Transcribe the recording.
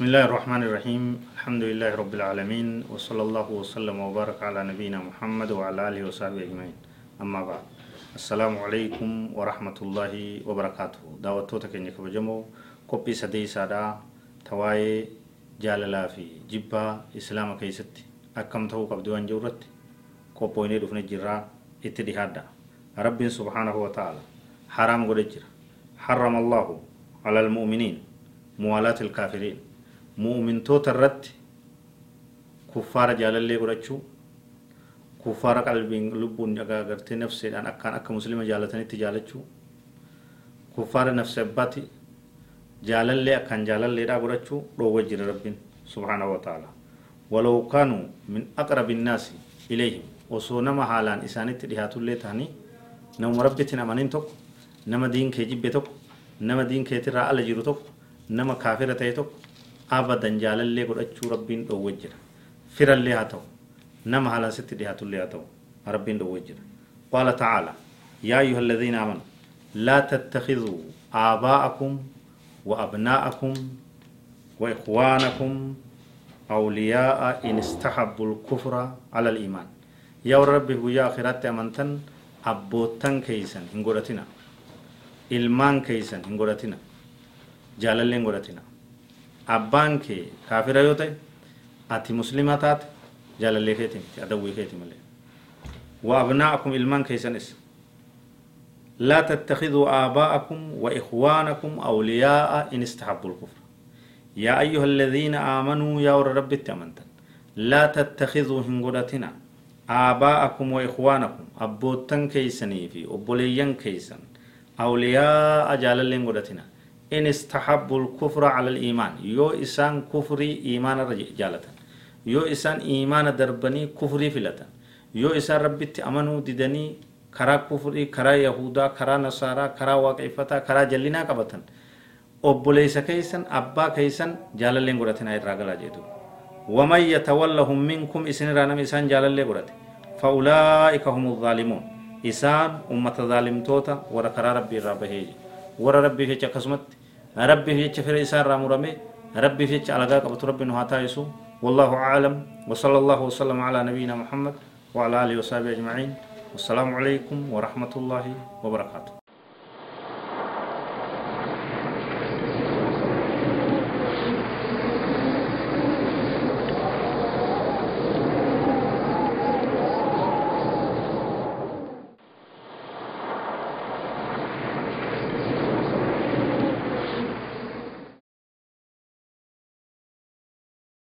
بسم الله الرحمن الرحيم الحمد لله رب العالمين وصلى الله وسلم وبارك على نبينا محمد وعلى آله وصحبه أجمعين أما بعد السلام عليكم ورحمة الله وبركاته دعوتو تكني كبجمو كوبي سدي سادا تواي جاللا في جبا إسلام كيستي أكم تهو قبدوان جورت كوبويني دفن جرا اتدهادا رب سبحانه وتعالى حرام قد حرم الله على المؤمنين موالاة الكافرين mu'mintoota irratti kuffaara jaalallee godhachuu kuffaara qalbiin lubbuun gartee nafseedhaan akkaan akka muslima jaalatanitti jaalachuu kuffaara nafse abbaati jaalallee akkaan jaalalleedhaa godhachuu dhoowwa jira rabbiin subhaanahu wa ta'ala walaw kaanuu min aqrabi innaasi osoo nama haalaan isaanitti dhihaatullee ta'anii namuma rabbittiin amanin tokko nama diin kee jibbe tokko nama diin keetirraa ala jiru tokko nama kaafira ta'e tokko abadan jaalallee godhachuu rabbiin dhoowwe jira firallee haa ta'u nama haalaan sitti dhihaatullee haa ta'u rabbiin dhoowwe jira qaala tacaala yaa ayuha alladhiina aamanu laa tattakhiduu aabaa'akum wa abnaa'akum wa ikhwaanakum awliyaa'a in istahabbu lkufra ala aliimaan yaa warra rabbi guyyaa akhiraatti amantan abboottan keeysan hin godhatina ilmaan keeysan hin godhatina jaalallee hin godhatina abbaan kee kaafira yoo ta'e ati muslima taate jaalallee keeti miti adawwii keeti malee. وأبناءكم إلمان كيسنس لا تتخذوا آباءكم وإخوانكم أولياء إن استحبوا الكفر يا أيها الذين آمنوا yaa warra amantan لا تتخذوا hin godhatinaa آباءكم وإخوانكم abbootan keessanii fi obboleeyyan keessan أولياء jaalallee إن استحبوا الكفر على الإيمان. yoo isaan kufrii iimaana jaallatan yoo isaan iimaana darbanii kufrii filatan yoo isaan Rabbii amanuu didanii karaa kufrii karaa Yahuudaa karaa Nasaaraa karaa Waaqeffataa karaa jallinaa qabatan obboleessa keessan abbaa keessan jaalalleen godhatina irraa galaa jeetu ومن يتولهم منكم إسن رانم إسان جالالي قرأت فأولئك هم الظالمون. إسان أمة ظالم توتا وركرا ربي ربه ور ربي في كسمت. ربي في فر إسان رامرمي ربي في على قبط ربي نهاتا يسو والله أعلم. وصلى الله وسلم على نبينا محمد وعلى آله وصحبه أجمعين. والسلام عليكم ورحمة الله وبركاته.